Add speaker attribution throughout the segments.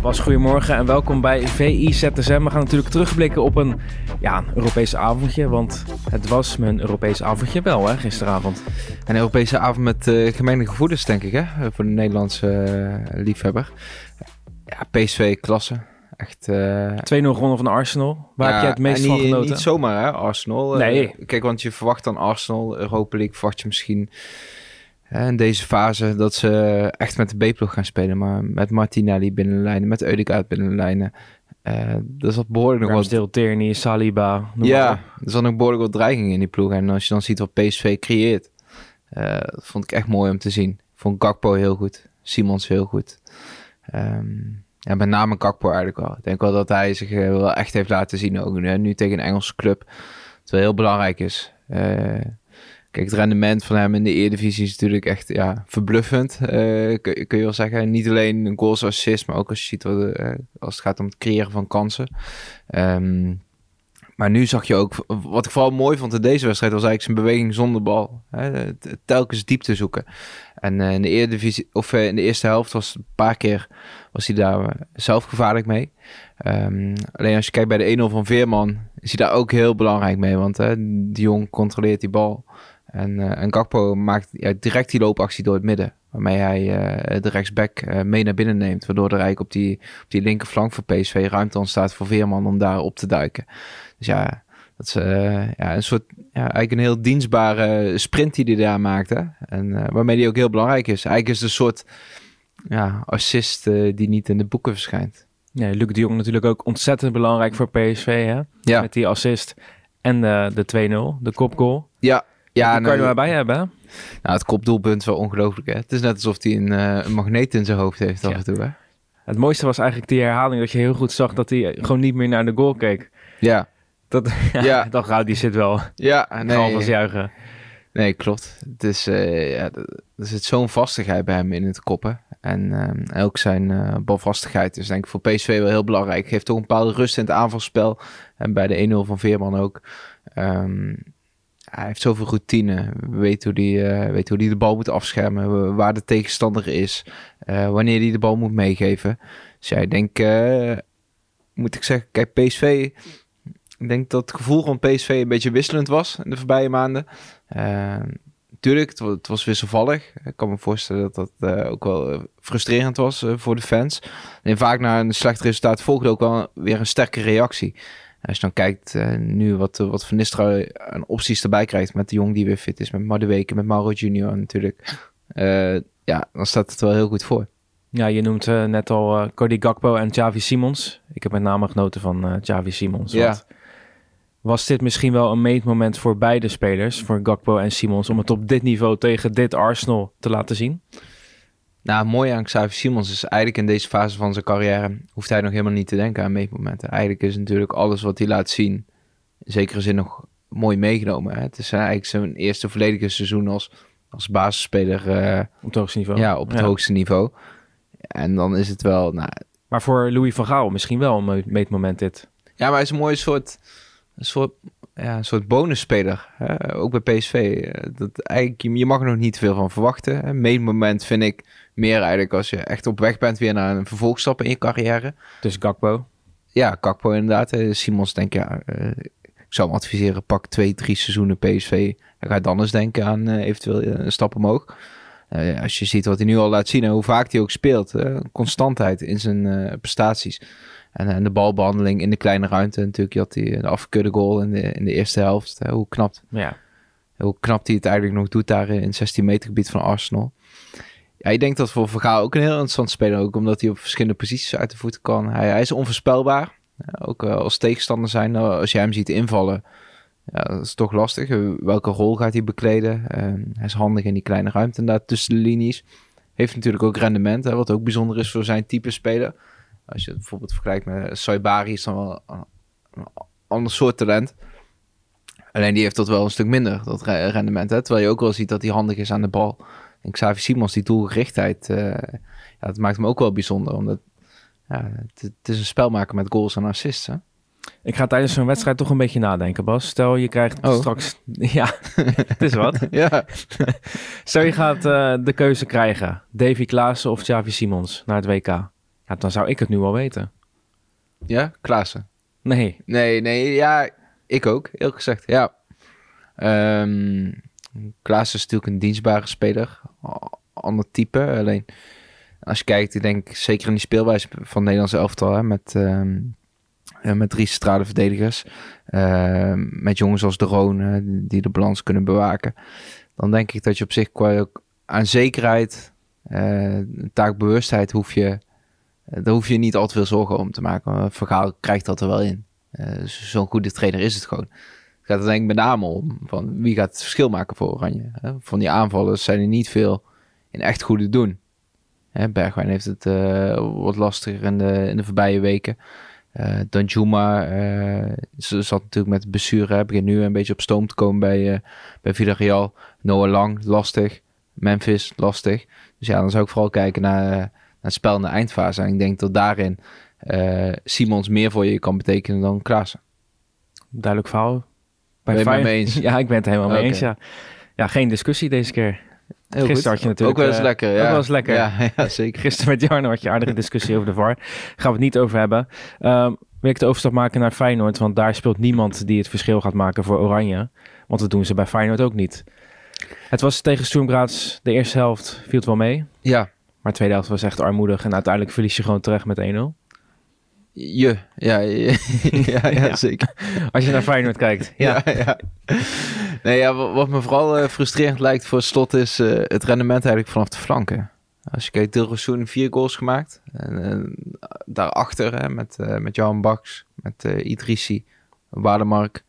Speaker 1: Ja, Bas, goedemorgen en welkom bij VI ZSM. We gaan natuurlijk terugblikken op een, ja, een Europees avondje, want het was mijn Europees avondje wel, hè, gisteravond.
Speaker 2: Een Europese avond met uh, gemengde gevoelens, denk ik, hè, voor de Nederlandse uh, liefhebber. Ja, PSV, klasse. Echt, uh... 2-0
Speaker 1: gewonnen van Arsenal. Waar
Speaker 2: ja,
Speaker 1: heb jij het meest van genoten?
Speaker 2: Niet zomaar, hè, Arsenal.
Speaker 1: Nee.
Speaker 2: kijk, want je verwacht dan Arsenal, Europa League, verwacht je misschien in deze fase dat ze echt met de B-ploeg gaan spelen. Maar met Martinelli binnen de lijnen, met Eudegaard binnen de lijnen. Uh, dat is wat behoorlijk nog
Speaker 1: wat... Tierney, Saliba.
Speaker 2: Ja, er zat nog behoorlijk wat dreiging in die ploeg. En als je dan ziet wat PSV creëert, uh, dat vond ik echt mooi om te zien. Ik vond Gakpo heel goed, Simons heel goed. Um, ja, met name Gakpo eigenlijk wel. Ik denk wel dat hij zich eh, wel echt heeft laten zien ook nu, nu tegen een Engelse club. Wel heel belangrijk is. Uh, Kijk, het rendement van hem in de Eredivisie is natuurlijk echt ja, verbluffend, uh, kun, je wel zeggen. Niet alleen goals assist, maar ook als je ziet wat, uh, als het gaat om het creëren van kansen. Um, maar nu zag je ook, wat ik vooral mooi vond in deze wedstrijd, was eigenlijk zijn beweging zonder bal. Hè, telkens diepte zoeken. En uh, in de Eredivisie, of in de eerste helft was een paar keer was hij daar zelf gevaarlijk mee. Um, alleen als je kijkt bij de 1-0 van Veerman, is hij daar ook heel belangrijk mee. Want hè, die jong controleert die bal. En, uh, en Gakpo maakt ja, direct die loopactie door het midden. Waarmee hij uh, de rechtsback uh, mee naar binnen neemt. Waardoor er eigenlijk op die, op die linkerflank van PSV ruimte ontstaat voor Veerman om daar op te duiken. Dus ja, dat is ja, een soort, ja, eigenlijk een heel dienstbare sprint die hij daar maakte. En waarmee die ook heel belangrijk is. Eigenlijk is het een soort ja, assist die niet in de boeken verschijnt.
Speaker 1: Ja, Luc de Jong natuurlijk ook ontzettend belangrijk voor PSV, hè?
Speaker 2: Ja.
Speaker 1: Met die assist en de, de 2-0, de kopgoal.
Speaker 2: Ja, ja,
Speaker 1: die kan je er maar bij hebben. Hè?
Speaker 2: Nou, het kopdoelpunt is wel ongelooflijk. Hè? Het is net alsof hij een, uh, een magneet in zijn hoofd heeft af en toe. Hè?
Speaker 1: Het mooiste was eigenlijk die herhaling dat je heel goed zag dat hij gewoon niet meer naar de goal keek.
Speaker 2: Ja.
Speaker 1: Dat, ja, ja. nou, die zit wel.
Speaker 2: Ja, nee.
Speaker 1: Half juichen.
Speaker 2: Nee, klopt. Het is, uh, ja, er zit zo'n vastigheid bij hem in het koppen. En uh, ook zijn uh, balvastigheid is denk ik voor PSV wel heel belangrijk. Geeft toch een bepaalde rust in het aanvalspel. En bij de 1-0 van Veerman ook. Um, hij heeft zoveel routine. Weet hoe hij uh, weet hoe die de bal moet afschermen. Waar de tegenstander is. Uh, wanneer hij de bal moet meegeven. Dus ja, ik denk... Uh, moet ik zeggen, kijk, PSV... Ik denk dat het gevoel van PSV een beetje wisselend was in de voorbije maanden. Tuurlijk, het, het, was wisselvallig. Ik kan me voorstellen dat dat ook wel frustrerend was voor de fans. En vaak na een slecht resultaat volgde ook wel weer een sterke reactie. Als je dan kijkt uh, nu wat, wat Van Nistelrooy aan opties erbij krijgt met de jong die weer fit is, met Madueke, met Mauro Junior natuurlijk. Uh, ja, dan staat het wel heel goed voor.
Speaker 1: Ja, je noemt uh, net al Cody Gakpo en Javi Simons. Ik heb met name genoten van Javi Simons.
Speaker 2: Ja.
Speaker 1: Was dit misschien wel een meetmoment voor beide spelers, voor Gakpo en Simons, om het op dit niveau tegen dit Arsenal te laten zien?
Speaker 2: Nou, mooi aan Xavier Simons is eigenlijk in deze fase van zijn carrière hoeft hij nog helemaal niet te denken aan meetmomenten. Eigenlijk is natuurlijk alles wat hij laat zien in zekere zin nog mooi meegenomen. Hè? Het is eigenlijk zijn eerste volledige seizoen als, als basisspeler. Uh,
Speaker 1: op het hoogste niveau.
Speaker 2: Ja, op het hoogste niveau. En dan is het wel... Nou,
Speaker 1: maar voor Louis van Gaal misschien wel een meetmoment dit.
Speaker 2: Ja, maar hij is een mooi soort, een soort, ja, een soort bonusspeler. Hè? Ook bij PSV. Dat eigenlijk, je mag er nog niet veel van verwachten. Een meetmoment vind ik meer eigenlijk als je echt op weg bent weer naar een vervolgstap in je carrière.
Speaker 1: Dus Gakpo?
Speaker 2: Ja, Gakpo inderdaad. Simons denk ja, uh, ik zou hem adviseren, pak twee, drie seizoenen PSV. Dan ga je dan eens denken aan eventueel een stap omhoog. Als je ziet wat hij nu al laat zien en hoe vaak hij ook speelt. constantheid in zijn prestaties. En, en, de balbehandeling in de kleine ruimte natuurlijk. Je had die, de afgekeurde goal in de, in de eerste helft. hoe knap.
Speaker 1: Ja.
Speaker 2: Hoe knap hij het eigenlijk nog doet daar in 16 meter gebied van Arsenal. Ja, ik denk dat voor Vergaal ook een heel interessant speler. Ook omdat hij op verschillende posities uit de voeten kan. Hij, hij is onvoorspelbaar. ook uh, als tegenstander zijn, als je hem ziet invallen. Ja, dat is toch lastig. Welke rol gaat hij bekleden? hij is handig in die kleine ruimte daar tussen de linies. Heeft natuurlijk ook rendement, hè, wat ook bijzonder is voor zijn type speler. Als je het bijvoorbeeld vergelijkt met Saibari, is dan wel een, ander soort talent. Alleen die heeft dat wel een stuk minder, dat rendement. Hè? Terwijl je ook wel ziet dat hij handig is aan de bal. En Xavi Simons, die doelgerichtheid, uh, ja, dat maakt hem ook wel bijzonder. Omdat ja, het, het is een spelmaker met goals en assists. Hè?
Speaker 1: Ik ga tijdens zo'n wedstrijd toch een beetje nadenken, Bas. Stel je krijgt oh. straks... Ja, het is wat.
Speaker 2: ja.
Speaker 1: Stel je gaat uh, de keuze krijgen. Davy Klaassen of Xavi Simons naar het WK. Ja, dan zou ik het nu al weten.
Speaker 2: Ja, Klaassen.
Speaker 1: Nee.
Speaker 2: Nee, nee, ja, ik ook, heel gezegd, ja. Ehm Klaassen is natuurlijk een dienstbare speler. Ander type, alleen als je kijkt, ik denk zeker in die speelwijze van het Nederlandse elftal, hè, met, ehm, eh, met drie centrale verdedigers, ehm, met jongens als De Roon, die de balans kunnen bewaken, dan denk ik dat je op zich qua aan zekerheid, eh, taakbewustheid, hoef je, daar hoef je niet al te veel zorgen om te maken. Want Vergaal krijgt dat er wel in. Eh, Zo'n goede trainer is het gewoon. Het gaat er denk ik met name om van wie gaat het verschil maken voor Oranje. Van die aanvallers zijn er niet veel in echt goede doen. Bergwijn heeft het eh, wat lastiger in de, in de voorbije weken. Eh Danjuma eh, ze zat natuurlijk met blessure. Begint nu een beetje op stoom te komen bij, eh bij Villarreal. Noah Lang, lastig. Memphis, lastig. Dus ja, dan zou ik vooral kijken naar het spel in de eindfase. En ik denk dat daarin eh, Simons meer voor je kan betekenen dan Klaassen.
Speaker 1: Duidelijk verhaal.
Speaker 2: Ben je het met
Speaker 1: Feyenoord-
Speaker 2: me eens?
Speaker 1: Ja, ik ben het helemaal mee eens, ja. Ja, geen discussie deze keer.
Speaker 2: Heel
Speaker 1: Gisteren had je natuurlijk,
Speaker 2: Ook wel eens
Speaker 1: eh,
Speaker 2: lekker, ja.
Speaker 1: wel eens lekker.
Speaker 2: Ja, ja zeker.
Speaker 1: Gisteren met Jarno had je aardige discussie over de VAR. Gaan we het niet over hebben. Ehm, wil ik de overstap maken naar Feyenoord, want daar speelt niemand die het verschil gaat maken voor Oranje. Want dat doen ze bij Feyenoord ook niet. Het was tegen Sturm Graz de eerste helft, viel het wel mee.
Speaker 2: Ja,
Speaker 1: Maar de tweede helft was echt armoedig en uiteindelijk verlies je gewoon terecht met 1-0.
Speaker 2: je. Ja, ja, ja, ja,
Speaker 1: Ja.
Speaker 2: zeker.
Speaker 1: Als je naar Feyenoord kijkt. Ja.
Speaker 2: Ja, ja. Nee, ja, wat, me vooral eh, frustrerend lijkt voor Slot is eh, het rendement eigenlijk vanaf de flanken. Als je kijkt, Dilrosun vier goals gemaakt. En, en daarachter hè, met, eh met Johan Baks, met eh Idrissi, Waardemark.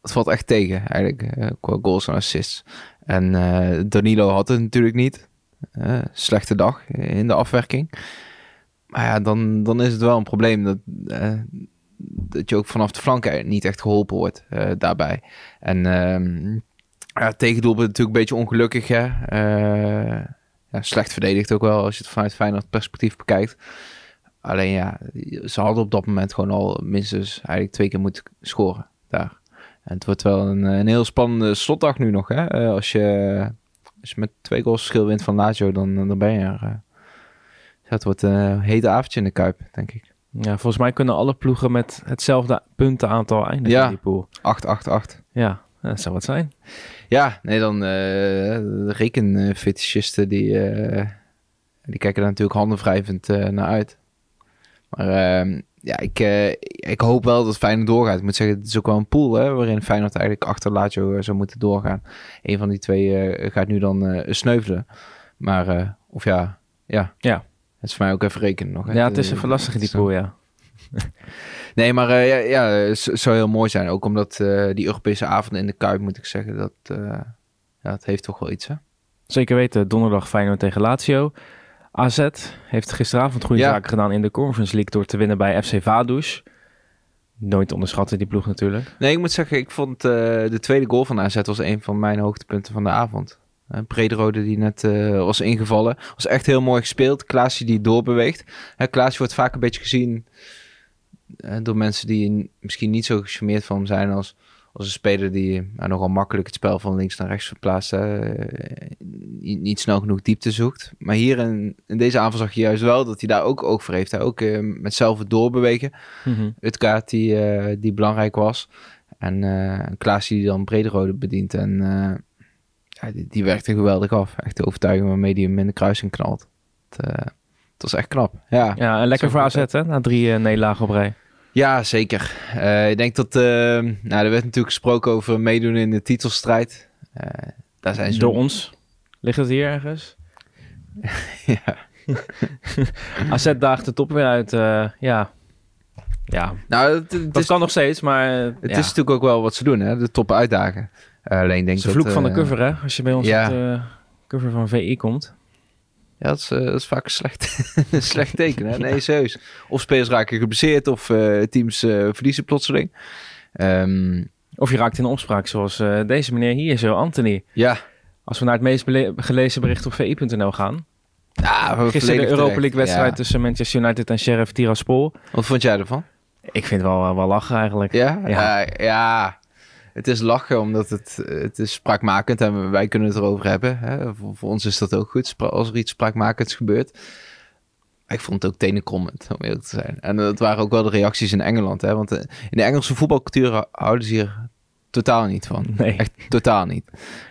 Speaker 2: Dat valt echt tegen eigenlijk, eh, qua goals en assists. En eh, Danilo had het natuurlijk niet. Slechte dag in de afwerking. Maar ja, dan, dan is het wel een probleem dat, dat je ook vanaf de flanken niet echt geholpen wordt eh, daarbij. En ehm ja, tegendoelpunt natuurlijk een beetje ongelukkig. Eh, ja, slecht verdedigd ook wel als je het vanuit Feyenoord perspectief bekijkt. Alleen ja, ze hadden op dat moment gewoon al minstens eigenlijk twee keer moeten scoren daar. En het wordt wel een, een heel spannende slotdag nu nog. Hè? Eh, als, je, als je met twee goals verschil wint van Lazio, dan, dan ben je er. eh. Ja, het wordt een hete avondje in de Kuip, denk ik.
Speaker 1: ja, volgens mij kunnen alle ploegen met hetzelfde puntenaantal eindigen
Speaker 2: Ja.
Speaker 1: in die pool.
Speaker 2: 8-8-8.
Speaker 1: Ja, dat zou wat zijn.
Speaker 2: Ja, nee, dan eh de rekenfetischisten die, eh, die kijken daar natuurlijk handenwrijvend eh naar uit. Maar ehm, ja, ik, eh, ik hoop wel dat Feyenoord doorgaat. Ik moet zeggen, het is ook wel een pool hè, waarin Feyenoord eigenlijk achter Lazio eh, zou moeten doorgaan. Een van die twee eh, gaat nu dan sneuvelen. Maar of ja, ja.
Speaker 1: Ja.
Speaker 2: Het is voor mij ook even rekenen nog. Hè.
Speaker 1: Ja, het is even lastig in die pool, ja.
Speaker 2: Nee, maar ja, ja, het zou heel mooi zijn. Ook omdat die Europese avonden in de Kuip, moet ik zeggen, dat, ja, het heeft toch wel iets, hè?
Speaker 1: Zeker weten, donderdag Feyenoord tegen Lazio. AZ heeft gisteravond goede
Speaker 2: Ja.
Speaker 1: zaken gedaan in de Conference League door te winnen bij FC Vaduz. Nooit onderschatten die ploeg natuurlijk.
Speaker 2: Nee, ik moet zeggen, ik vond eh, de tweede goal van AZ was een van mijn hoogtepunten van de avond. Uh, Brederode die net eh, was ingevallen. Was echt heel mooi gespeeld. Klaasje die doorbeweegt. Hè, Klaasje wordt vaak een beetje gezien eh, door mensen die misschien niet zo gecharmeerd van hem zijn als, als een speler die eh, nogal makkelijk het spel van links naar rechts verplaatst. hè, eh, niet, niet snel genoeg diepte zoekt. Maar hier in, in deze aanval zag je juist wel dat hij daar ook oog voor heeft. Hij ook eh, met zelf het doorbewegen. Utkaart die, eh, die belangrijk was. En eh Klaas die dan Brederode bedient. En ja, die, die werkte geweldig af. Echt de overtuiging waarmee die hem in de kruising knalt. Het, het was echt knap. Ja, ja.
Speaker 1: En lekker voor AZ hè, na drie nederlagen op rij.
Speaker 2: Zeker. Eh, ik denk dat... eh, nou, er werd natuurlijk gesproken over meedoen in de titelstrijd. Eh, daar zijn ze...
Speaker 1: Door ons. Ligt het hier ergens?
Speaker 2: ja.
Speaker 1: AZ daagt de top weer uit. ja. ja,
Speaker 2: Nou, het, het
Speaker 1: dat
Speaker 2: is,
Speaker 1: kan nog steeds, maar
Speaker 2: het
Speaker 1: ja.
Speaker 2: is natuurlijk ook wel wat ze doen, hè. De top uitdagen. Alleen denk
Speaker 1: Het is de
Speaker 2: dat,
Speaker 1: vloek van de cover, hè? Als je bij ons
Speaker 2: ja.
Speaker 1: op de cover van VI komt.
Speaker 2: Ja, dat is, eh, dat is vaak een slecht, slecht teken. Hè? Nee, serieus. Of spelers raken geblesseerd of eh, teams eh, verliezen plotseling. Ehm,
Speaker 1: Of je raakt in opspraak, zoals deze meneer hier, zo Anthony.
Speaker 2: ja,
Speaker 1: Als we naar het meest gelezen bericht op VI.nl gaan.
Speaker 2: ja
Speaker 1: Gisteren de Europa. League wedstrijd
Speaker 2: Ja.
Speaker 1: tussen Manchester United en Sheriff Tiraspol.
Speaker 2: Wat vond jij ervan?
Speaker 1: Ik vind het wel, wel lachen eigenlijk.
Speaker 2: Ja?
Speaker 1: Ja.
Speaker 2: Ja. ja. Het is lachen omdat het, het is spraakmakend en wij kunnen het erover hebben. Hè? Voor, voor ons is dat ook goed als er iets spraakmakends gebeurt. Ik vond het ook tenenkrommend, om eerlijk te zijn. En dat waren ook wel de reacties in Engeland. Hè? Want eh, in de Engelse voetbalcultuur houden ze hier totaal niet van.
Speaker 1: Nee.
Speaker 2: Echt totaal niet.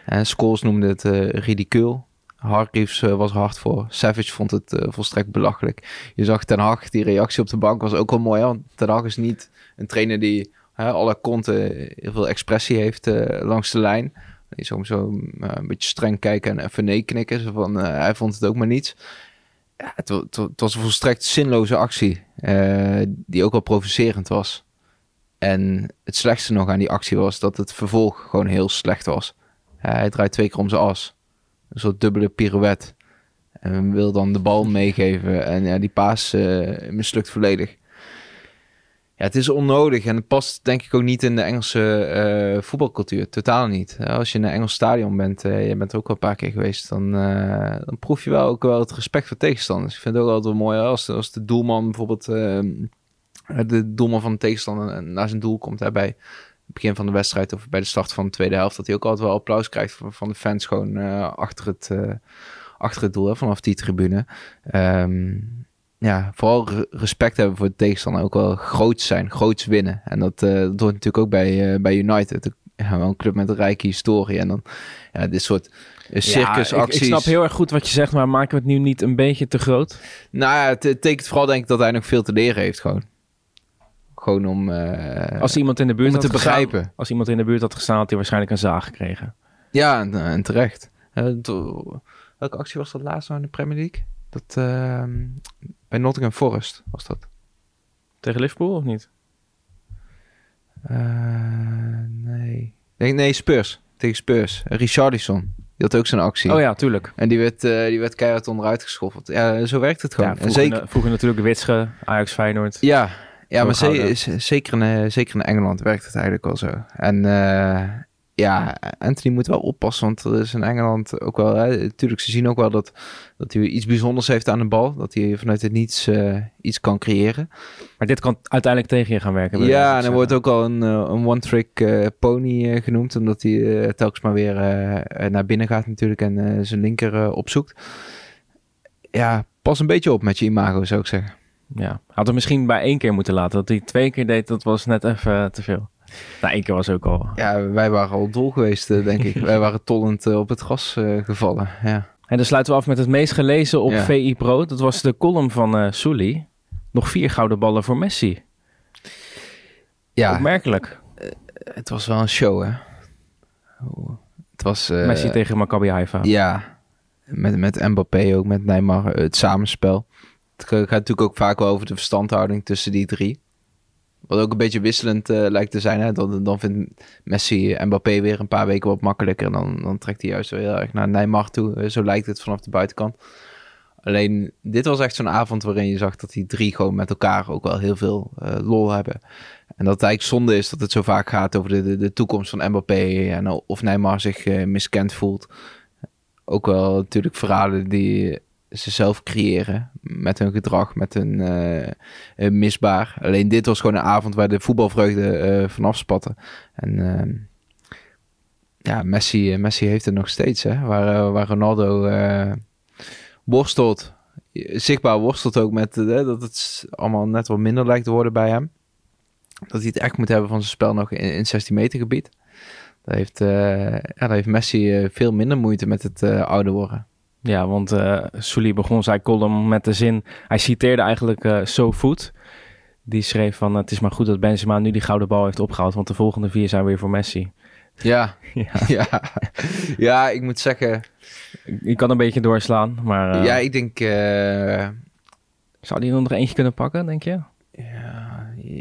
Speaker 2: En Scholes noemde het uh, ridicuul. Hargreaves uh, was hard voor. Savage vond het uh, volstrekt belachelijk. Je zag Ten Hag, die reactie op de bank was ook wel mooi. Hè? Want Ten Hag is niet een trainer die alle konten heel veel expressie heeft langs de lijn. Die zo een beetje streng kijken en even nee knikken. Zo van, hij vond het ook maar niets ja, het, het, was een volstrekt zinloze actie. Die ook wel provocerend was. En het slechtste nog aan die actie was dat het vervolg gewoon heel slecht was. Hij draait twee keer om zijn as. Een soort dubbele pirouette. En wil dan de bal meegeven. En ja, die paas uh, mislukt volledig. Het is onnodig en het past denk ik ook niet in de Engelse uh, voetbalcultuur. Totaal niet. Als je in een Engels stadion bent, uh, je bent er ook al een paar keer geweest, dan, uh, dan proef je wel ook wel het respect voor tegenstanders. Ik vind het ook altijd wel mooi als, als de doelman bijvoorbeeld, ehm, de doelman van de tegenstander naar zijn doel komt hè, bij het begin van de wedstrijd of bij de start van de tweede helft, dat hij ook altijd wel applaus krijgt van, van de fans gewoon achter, het, achter het doel, vanaf die tribune. Um, ja, vooral respect hebben voor de tegenstander. Ook wel groot zijn, groots winnen. En dat, uh, dat hoort natuurlijk ook bij, uh, bij United. Ja, wel een club met een rijke historie. En dan ja, dit soort circusacties. Ja, ik,
Speaker 1: ik, snap heel erg goed wat je zegt, maar maken we het nu niet een beetje te groot?
Speaker 2: Nou ja, het, het tekent vooral denk ik dat hij nog veel te leren heeft gewoon. Gewoon om... Uh,
Speaker 1: als iemand in de buurt
Speaker 2: had te
Speaker 1: gestaan,
Speaker 2: begrijpen.
Speaker 1: Als iemand in de buurt had gestaan, had hij waarschijnlijk een zaag gekregen.
Speaker 2: Ja, en, en terecht. welke actie was dat laatst nou in de Premier League? Dat, uh, bij Nottingham Forest was dat.
Speaker 1: Tegen Liverpool of niet?
Speaker 2: Uh, nee. nee. Nee, Spurs. Tegen Spurs. Richardson. Die had ook zo'n actie.
Speaker 1: Oh ja, tuurlijk.
Speaker 2: En die werd, uh, die werd keihard onderuit geschoffeld. Ja, zo werkt het gewoon.
Speaker 1: Ja, vroeger,
Speaker 2: en zeker...
Speaker 1: vroeger natuurlijk Witsche, Ajax Feyenoord.
Speaker 2: Ja, ja maar ze, zeker, in, zeker in Engeland werkt het eigenlijk wel zo. En uh, ja, Anthony moet wel oppassen, want er is in Engeland ook wel... Hè, natuurlijk, ze zien ook wel dat, dat hij iets bijzonders heeft aan de bal. Dat hij vanuit het niets uh, iets kan creëren.
Speaker 1: Maar dit kan uiteindelijk tegen je gaan werken.
Speaker 2: Ja, en er wordt ook al een, een one-trick uh, pony genoemd. Omdat hij telkens maar weer naar binnen gaat natuurlijk en zijn linker opzoekt. Ja, pas een beetje op met je imago, zou ik zeggen.
Speaker 1: Ja, had er misschien bij één keer moeten laten. Dat hij twee keer deed, dat was net even te veel. Nou, één keer was ook al.
Speaker 2: Ja, wij waren al dol geweest, denk ik. wij waren tollend op het gras uh, gevallen. Ja.
Speaker 1: En dan sluiten we af met het meest gelezen op ja. VI Pro. Dat was de column van uh, Sully. Nog vier gouden ballen voor Messi.
Speaker 2: Ja.
Speaker 1: Opmerkelijk.
Speaker 2: Uh, het was wel een show, hè? Het was...
Speaker 1: Messi tegen Maccabi Haifa.
Speaker 2: Ja. Met, met Mbappé ook, met Neymar. Het samenspel. Het gaat natuurlijk ook vaak wel over de verstandhouding tussen die drie. Wat ook een beetje wisselend uh, lijkt te zijn. Hè? Dan, dan vindt Messi Mbappé weer een paar weken wat makkelijker. En dan, dan trekt hij juist weer erg naar Neymar toe. Zo lijkt het vanaf de buitenkant. Alleen, dit was echt zo'n avond waarin je zag dat die drie gewoon met elkaar ook wel heel veel uh, lol hebben. En dat het eigenlijk zonde is dat het zo vaak gaat over de, de, de toekomst van Mbappé. En of Neymar zich miskend voelt. Ook wel natuurlijk verhalen die ze zelf creëren met hun gedrag, met hun uh, misbaar. Alleen dit was gewoon een avond waar de voetbalvreugde uh, vanaf. En uh, ja, Messi, Messi heeft het nog steeds, hè? Waar, waar Ronaldo worstelt, zichtbaar worstelt ook met dat het allemaal net wat minder lijkt te worden bij hem. Dat hij het echt moet hebben van zijn spel nog in, in 16 meter gebied. Daar heeft, ja, daar heeft Messi veel minder moeite met het ouder worden.
Speaker 1: Ja, want uh, Sully begon zijn column met de zin... Hij citeerde eigenlijk uh, So Food. Die schreef van... Het is maar goed dat Benzema nu die gouden bal heeft opgehaald... want de volgende vier zijn weer voor Messi.
Speaker 2: Ja, ja. ja. ja ik moet zeggen...
Speaker 1: Je kan een beetje doorslaan, maar... Uh,
Speaker 2: ja, ik denk...
Speaker 1: Zou die er nog eentje kunnen pakken, denk je?
Speaker 2: Ja,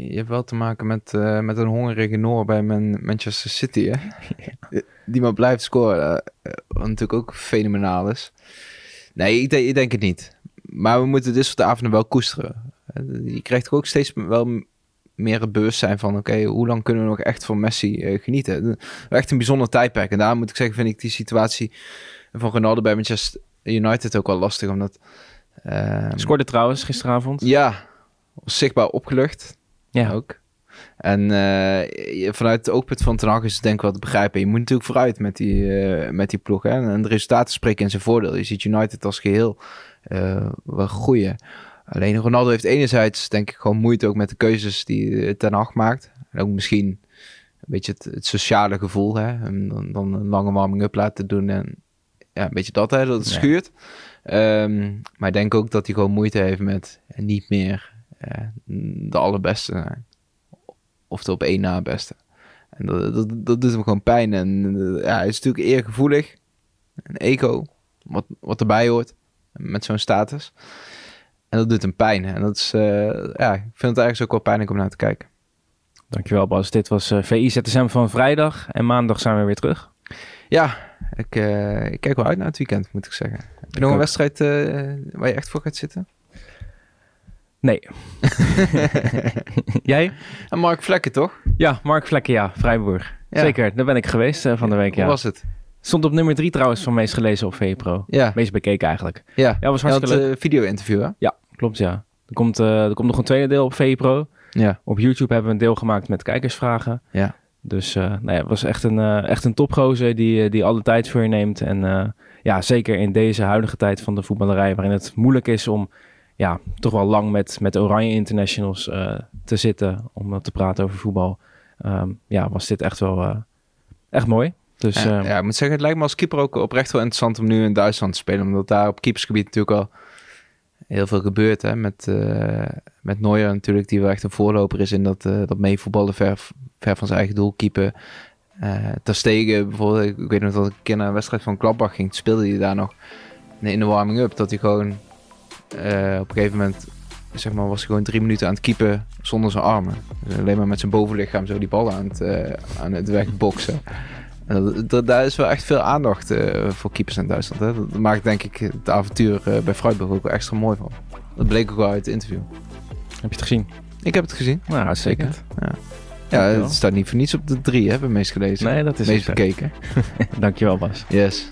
Speaker 2: je hebt wel te maken met, met een hongerige Noor bij Man Manchester City, hè? ja. Die maar blijft scoren. wat natuurlijk ook fenomenaal is. Nee, ik, denk, ik denk het niet. Maar we moeten dit soort avonden wel koesteren. Je krijgt ook steeds wel meer het bewustzijn van... oké, hoe lang kunnen we nog echt van Messi uh, genieten? Echt een bijzonder tijdperk. En daar moet ik zeggen, vind ik die situatie van Ronaldo bij Manchester United ook wel lastig. Omdat...
Speaker 1: Uh, Scoorde trouwens gisteravond.
Speaker 2: Ja, zichtbaar opgelucht.
Speaker 1: Ja.
Speaker 2: Ook. En uh, vanuit het oogpunt van Ten Hag is het denk ik wel te begrijpen. Je moet natuurlijk vooruit met die, uh, met die ploeg. Hè? En de resultaten spreken in zijn voordeel. Je ziet United als geheel uh, wel groeien. Alleen Ronaldo heeft enerzijds denk ik gewoon moeite ook met de keuzes die eh, Ten Hag maakt. En ook misschien een beetje het, het sociale gevoel. Hè? Hem dan, dan een lange warming-up laten doen en ja, een beetje dat, hè, dat het
Speaker 1: Ja.
Speaker 2: schuurt. Ehm, maar ik denk ook dat hij gewoon moeite heeft met eh, niet meer eh, de allerbeste zijn. Of de op één na beste. En dat, dat, dat doet hem gewoon pijn. En eh, ja, hij is natuurlijk eergevoelig. Een ego, wat, wat erbij hoort met zo'n status. En dat doet hem pijn. En dat is, eh, ja, ik vind het ergens ook wel pijnlijk om naar te kijken.
Speaker 1: Dankjewel Bas. Dit was eh VI ZSM van vrijdag. En maandag zijn we weer terug.
Speaker 2: Ja, ik, eh, ik kijk wel uit naar het weekend, moet ik zeggen. Heb je nog een wedstrijd eh, waar je echt voor gaat zitten?
Speaker 1: Nee. Jij?
Speaker 2: En Mark Vlekken, toch?
Speaker 1: Ja, Mark Vlekken, ja. Vrijburg.
Speaker 2: Ja.
Speaker 1: Zeker, daar ben ik geweest eh, van de week,
Speaker 2: Hoe
Speaker 1: ja.
Speaker 2: was het?
Speaker 1: Stond op nummer drie trouwens van meest gelezen op VPRO.
Speaker 2: Ja,
Speaker 1: Meest bekeken eigenlijk.
Speaker 2: ja.
Speaker 1: Ja, was hartstikke leuk.
Speaker 2: eh, video-interview, hè?
Speaker 1: Klopt, ja. Er komt, eh, er komt nog een tweede deel op VPRO.
Speaker 2: Ja.
Speaker 1: Op YouTube hebben we een deel gemaakt met kijkersvragen.
Speaker 2: Ja.
Speaker 1: Dus eh nou ja, het was echt een, eh, echt een topgozer die, die alle tijd voor je neemt. En eh, ja, zeker in deze huidige tijd van de voetballerij... waarin het moeilijk is om ja, toch wel lang met, met Oranje Internationals eh, te zitten... om te praten over voetbal. Ehm, ja, was dit echt wel eh, echt mooi. Dus
Speaker 2: ja,
Speaker 1: eh,
Speaker 2: ja, ik moet zeggen, het lijkt me als keeper ook oprecht wel interessant om nu in Duitsland te spelen. Omdat daar op keepersgebied natuurlijk al heel veel gebeurt. Hè? Met, eh met Neuer natuurlijk, die wel echt een voorloper is in dat, dat meevoetballen ver, ver van zijn eigen doel keepen. Eh Ter Stegen bijvoorbeeld, ik, ik weet nog dat ik een keer naar een wedstrijd van Gladbach ging. Speelde hij daar nog in de warming-up. Dat hij gewoon eh, op een gegeven moment, zeg maar, was hij gewoon drie minuten aan het keepen zonder zijn armen. Dus alleen maar met zijn bovenlichaam zo die bal aan het, eh, aan het wegboksen. En dat- dat- daar is wel echt veel aandacht eh, voor keepers in Duitsland. Hè? Dat maakt denk ik het avontuur bij Freiburg ook wel extra mooi van. Dat bleek ook wel uit het interview.
Speaker 1: heb je het gezien?
Speaker 2: Ik heb het gezien.
Speaker 1: Nou, uitstekend.
Speaker 2: Ja,
Speaker 1: Dankjewel.
Speaker 2: het staat niet voor niets op de drie, hè, bij meest gelezen.
Speaker 1: Nee, dat is
Speaker 2: meest
Speaker 1: ook zo.
Speaker 2: bekeken.
Speaker 1: Dankjewel Bas.
Speaker 2: Yes.